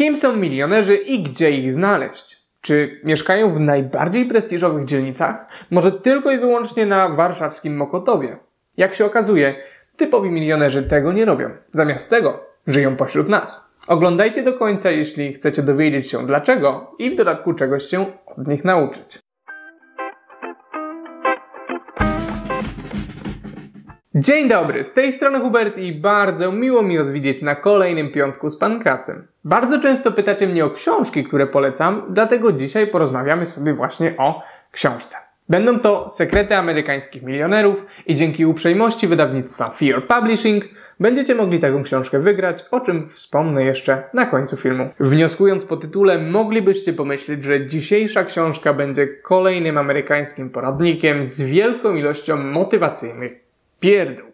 Kim są milionerzy i gdzie ich znaleźć? Czy mieszkają w najbardziej prestiżowych dzielnicach? Może tylko i wyłącznie na warszawskim Mokotowie? Jak się okazuje, typowi milionerzy tego nie robią. Zamiast tego żyją pośród nas. Oglądajcie do końca, jeśli chcecie dowiedzieć się dlaczego i w dodatku czegoś się od nich nauczyć. Dzień dobry, z tej strony Hubert i bardzo miło mi Was widzieć na kolejnym piątku z Pankracem. Bardzo często pytacie mnie o książki, które polecam, dlatego dzisiaj porozmawiamy sobie właśnie o książce. Będą to Sekrety amerykańskich milionerów i dzięki uprzejmości wydawnictwa Fear Publishing będziecie mogli taką książkę wygrać, o czym wspomnę jeszcze na końcu filmu. Wnioskując po tytule, moglibyście pomyśleć, że dzisiejsza książka będzie kolejnym amerykańskim poradnikiem z wielką ilością motywacyjnych pierdół.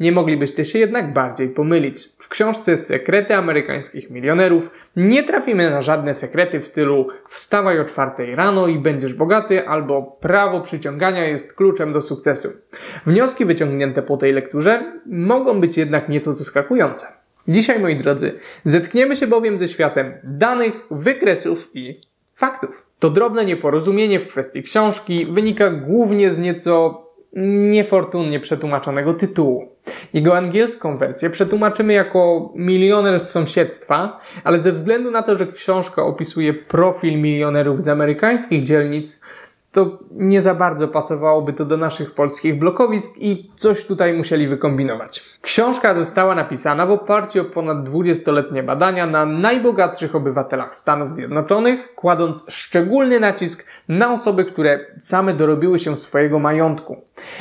Nie moglibyście się jednak bardziej pomylić. W książce Sekrety amerykańskich milionerów nie trafimy na żadne sekrety w stylu wstawaj o czwartej rano i będziesz bogaty albo prawo przyciągania jest kluczem do sukcesu. Wnioski wyciągnięte po tej lekturze mogą być jednak nieco zaskakujące. Dzisiaj, moi drodzy, zetkniemy się bowiem ze światem danych, wykresów i faktów. To drobne nieporozumienie w kwestii książki wynika głównie z nieco niefortunnie przetłumaczonego tytułu. Jego angielską wersję przetłumaczymy jako milioner z sąsiedztwa, ale ze względu na to, że książka opisuje profil milionerów z amerykańskich dzielnic, to nie za bardzo pasowałoby to do naszych polskich blokowisk i coś tutaj musieli wykombinować. Książka została napisana w oparciu o ponad 20-letnie badania na najbogatszych obywatelach Stanów Zjednoczonych, kładąc szczególny nacisk na osoby, które same dorobiły się swojego majątku.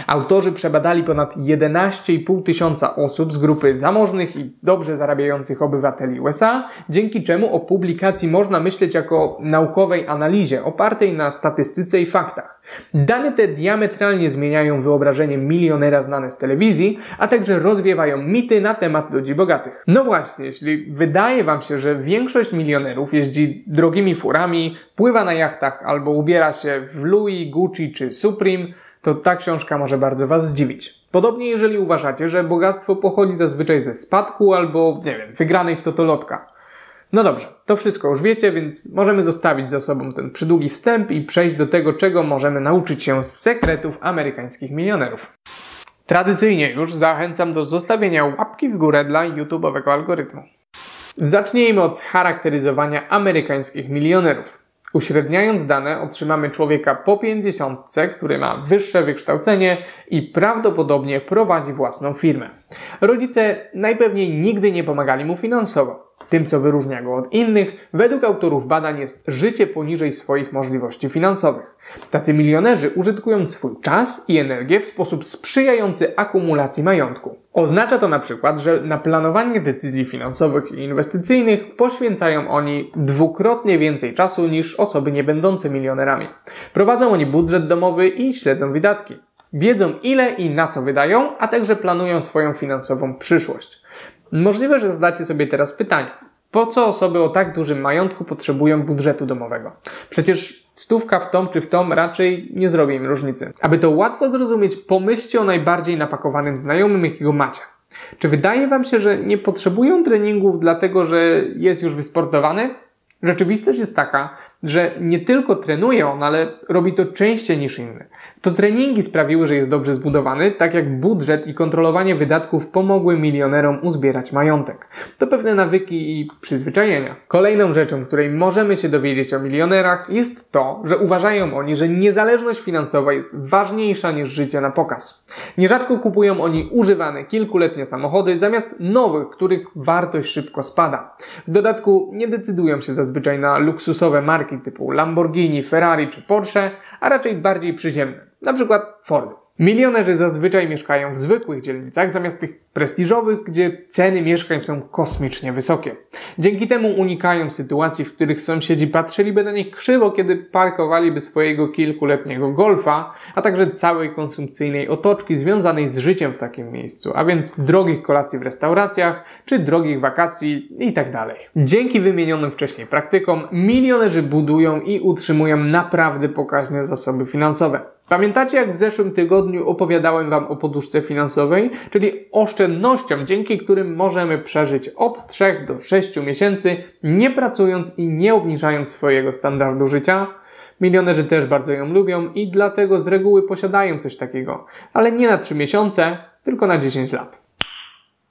Autorzy przebadali ponad 11,5 tysiąca osób z grupy zamożnych i dobrze zarabiających obywateli USA, dzięki czemu o publikacji można myśleć jako naukowej analizie opartej na statystyce i faktach. Dane te diametralnie zmieniają wyobrażenie milionera znane z telewizji, a także rozwiewają mity na temat ludzi bogatych. No właśnie, jeśli wydaje Wam się, że większość milionerów jeździ drogimi furami, pływa na jachtach albo ubiera się w Louis, Gucci czy Supreme, to ta książka może bardzo Was zdziwić. Podobnie jeżeli uważacie, że bogactwo pochodzi zazwyczaj ze spadku albo, nie wiem, wygranej w totolotka. No dobrze, to wszystko już wiecie, więc możemy zostawić za sobą ten przydługi wstęp i przejść do tego, czego możemy nauczyć się z sekretów amerykańskich milionerów. Tradycyjnie już zachęcam do zostawienia łapki w górę dla YouTube'owego algorytmu. Zacznijmy od scharakteryzowania amerykańskich milionerów. Uśredniając dane, otrzymamy człowieka po 50, który ma wyższe wykształcenie i prawdopodobnie prowadzi własną firmę. Rodzice najpewniej nigdy nie pomagali mu finansowo. Tym, co wyróżnia go od innych, według autorów badań jest życie poniżej swoich możliwości finansowych. Tacy milionerzy użytkują swój czas i energię w sposób sprzyjający akumulacji majątku. Oznacza to na przykład, że na planowanie decyzji finansowych i inwestycyjnych poświęcają oni dwukrotnie więcej czasu niż osoby niebędące milionerami. Prowadzą oni budżet domowy i śledzą wydatki. Wiedzą ile i na co wydają, a także planują swoją finansową przyszłość. Możliwe, że zadacie sobie teraz pytanie. Po co osoby o tak dużym majątku potrzebują budżetu domowego? Przecież stówka w tom czy w tom raczej nie zrobi im różnicy. Aby to łatwo zrozumieć, pomyślcie o najbardziej napakowanym znajomym, jakiego macie. Czy wydaje Wam się, że nie potrzebują treningów dlatego, że jest już wysportowany? Rzeczywistość jest taka, że nie tylko trenuje on, ale robi to częściej niż inny. To treningi sprawiły, że jest dobrze zbudowany, tak jak budżet i kontrolowanie wydatków pomogły milionerom uzbierać majątek. To pewne nawyki i przyzwyczajenia. Kolejną rzeczą, której możemy się dowiedzieć o milionerach, jest to, że uważają oni, że niezależność finansowa jest ważniejsza niż życie na pokaz. Nierzadko kupują oni używane kilkuletnie samochody zamiast nowych, których wartość szybko spada. W dodatku nie decydują się zazwyczaj na luksusowe marki typu Lamborghini, Ferrari czy Porsche, a raczej bardziej przyziemne na przykład Fordy. Milionerzy zazwyczaj mieszkają w zwykłych dzielnicach zamiast tych prestiżowych, gdzie ceny mieszkań są kosmicznie wysokie. Dzięki temu unikają sytuacji, w których sąsiedzi patrzyliby na nich krzywo, kiedy parkowaliby swojego kilkuletniego golfa, a także całej konsumpcyjnej otoczki związanej z życiem w takim miejscu, a więc drogich kolacji w restauracjach czy drogich wakacji itd. Tak Dzięki wymienionym wcześniej praktykom milionerzy budują i utrzymują naprawdę pokaźne zasoby finansowe. Pamiętacie, jak w zeszłym tygodniu opowiadałem Wam o poduszce finansowej, czyli oszczędnościom, dzięki którym możemy przeżyć od 3 do 6 miesięcy, nie pracując i nie obniżając swojego standardu życia? Milionerzy też bardzo ją lubią i dlatego z reguły posiadają coś takiego, ale nie na 3 miesiące, tylko na 10 lat.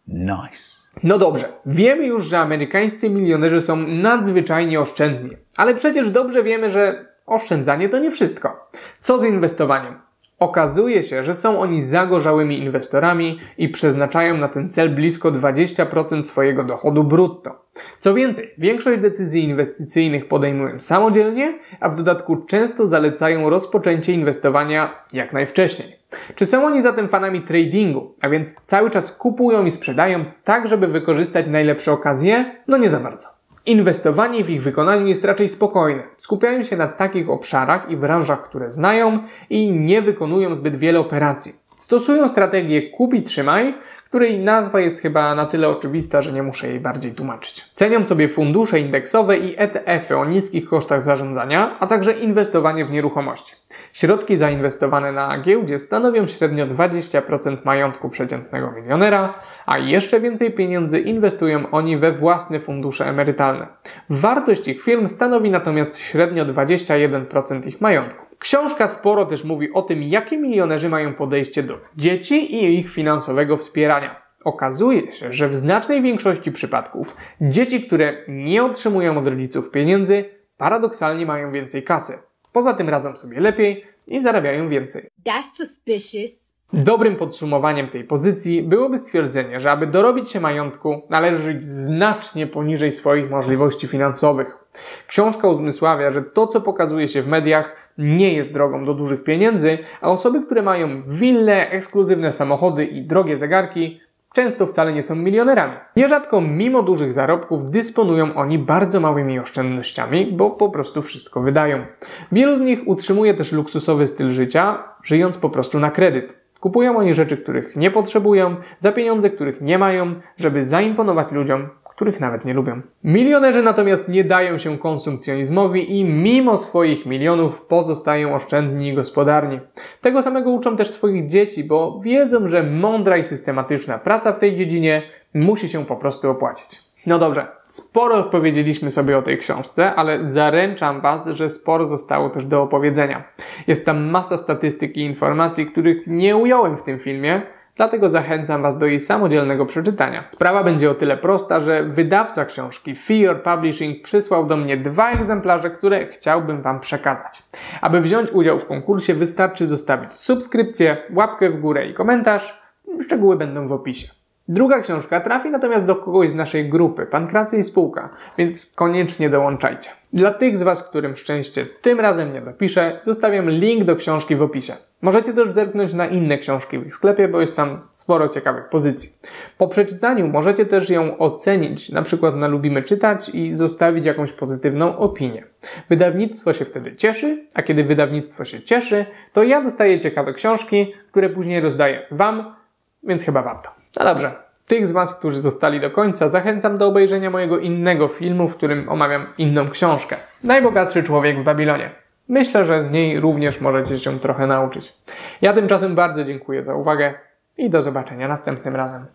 Nice. No dobrze, wiemy już, że amerykańscy milionerzy są nadzwyczajnie oszczędni, ale przecież dobrze wiemy, że oszczędzanie to nie wszystko. Co z inwestowaniem? Okazuje się, że są oni zagorzałymi inwestorami i przeznaczają na ten cel blisko 20% swojego dochodu brutto. Co więcej, większość decyzji inwestycyjnych podejmują samodzielnie, a w dodatku często zalecają rozpoczęcie inwestowania jak najwcześniej. Czy są oni zatem fanami tradingu, a więc cały czas kupują i sprzedają tak, żeby wykorzystać najlepsze okazje? No nie za bardzo. Inwestowanie w ich wykonaniu jest raczej spokojne. Skupiają się na takich obszarach i branżach, które znają i nie wykonują zbyt wiele operacji. Stosują strategię kup i trzymaj, której nazwa jest chyba na tyle oczywista, że nie muszę jej bardziej tłumaczyć. Cenią sobie fundusze indeksowe i ETF-y o niskich kosztach zarządzania, a także inwestowanie w nieruchomości. Środki zainwestowane na giełdzie stanowią średnio 20% majątku przeciętnego milionera, a jeszcze więcej pieniędzy inwestują oni we własne fundusze emerytalne. Wartość ich firm stanowi natomiast średnio 21% ich majątku. Książka sporo też mówi o tym, jakie milionerzy mają podejście do dzieci i ich finansowego wspierania. Okazuje się, że w znacznej większości przypadków dzieci, które nie otrzymują od rodziców pieniędzy, paradoksalnie mają więcej kasy. Poza tym radzą sobie lepiej i zarabiają więcej. That's suspicious. Dobrym podsumowaniem tej pozycji byłoby stwierdzenie, że aby dorobić się majątku, należy żyć znacznie poniżej swoich możliwości finansowych. Książka uzmysławia, że to, co pokazuje się w mediach, nie jest drogą do dużych pieniędzy, a osoby, które mają wille, ekskluzywne samochody i drogie zegarki, często wcale nie są milionerami. Nierzadko mimo dużych zarobków dysponują oni bardzo małymi oszczędnościami, bo po prostu wszystko wydają. Wielu z nich utrzymuje też luksusowy styl życia, żyjąc po prostu na kredyt. Kupują oni rzeczy, których nie potrzebują, za pieniądze, których nie mają, żeby zaimponować ludziom, których nawet nie lubią. Milionerzy natomiast nie dają się konsumpcjonizmowi i mimo swoich milionów pozostają oszczędni i gospodarni. Tego samego uczą też swoich dzieci, bo wiedzą, że mądra i systematyczna praca w tej dziedzinie musi się po prostu opłacić. No dobrze, sporo powiedzieliśmy sobie o tej książce, ale zaręczam Was, że sporo zostało też do opowiedzenia. Jest tam masa statystyk i informacji, których nie ująłem w tym filmie, dlatego zachęcam Was do jej samodzielnego przeczytania. Sprawa będzie o tyle prosta, że wydawca książki Fear Publishing przysłał do mnie dwa egzemplarze, które chciałbym Wam przekazać. Aby wziąć udział w konkursie wystarczy zostawić subskrypcję, łapkę w górę i komentarz. Szczegóły będą w opisie. Druga książka trafi natomiast do kogoś z naszej grupy, Pankracy i Spółka, więc koniecznie dołączajcie. Dla tych z Was, którym szczęście tym razem nie dopiszę, zostawiam link do książki w opisie. Możecie też zerknąć na inne książki w ich sklepie, bo jest tam sporo ciekawych pozycji. Po przeczytaniu możecie też ją ocenić, na przykład na Lubimy Czytać i zostawić jakąś pozytywną opinię. Wydawnictwo się wtedy cieszy, a kiedy wydawnictwo się cieszy, to ja dostaję ciekawe książki, które później rozdaję Wam, więc chyba warto. No dobrze, tych z Was, którzy zostali do końca, zachęcam do obejrzenia mojego innego filmu, w którym omawiam inną książkę. Najbogatszy człowiek w Babilonie. Myślę, że z niej również możecie się trochę nauczyć. Ja tymczasem bardzo dziękuję za uwagę i do zobaczenia następnym razem.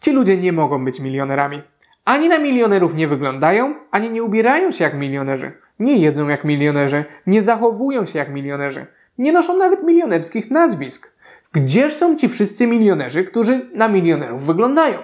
Ci ludzie nie mogą być milionerami. Ani na milionerów nie wyglądają, ani nie ubierają się jak milionerzy. Nie jedzą jak milionerzy, nie zachowują się jak milionerzy. Nie noszą nawet milionerskich nazwisk. Gdzież są ci wszyscy milionerzy, którzy na milionerów wyglądają?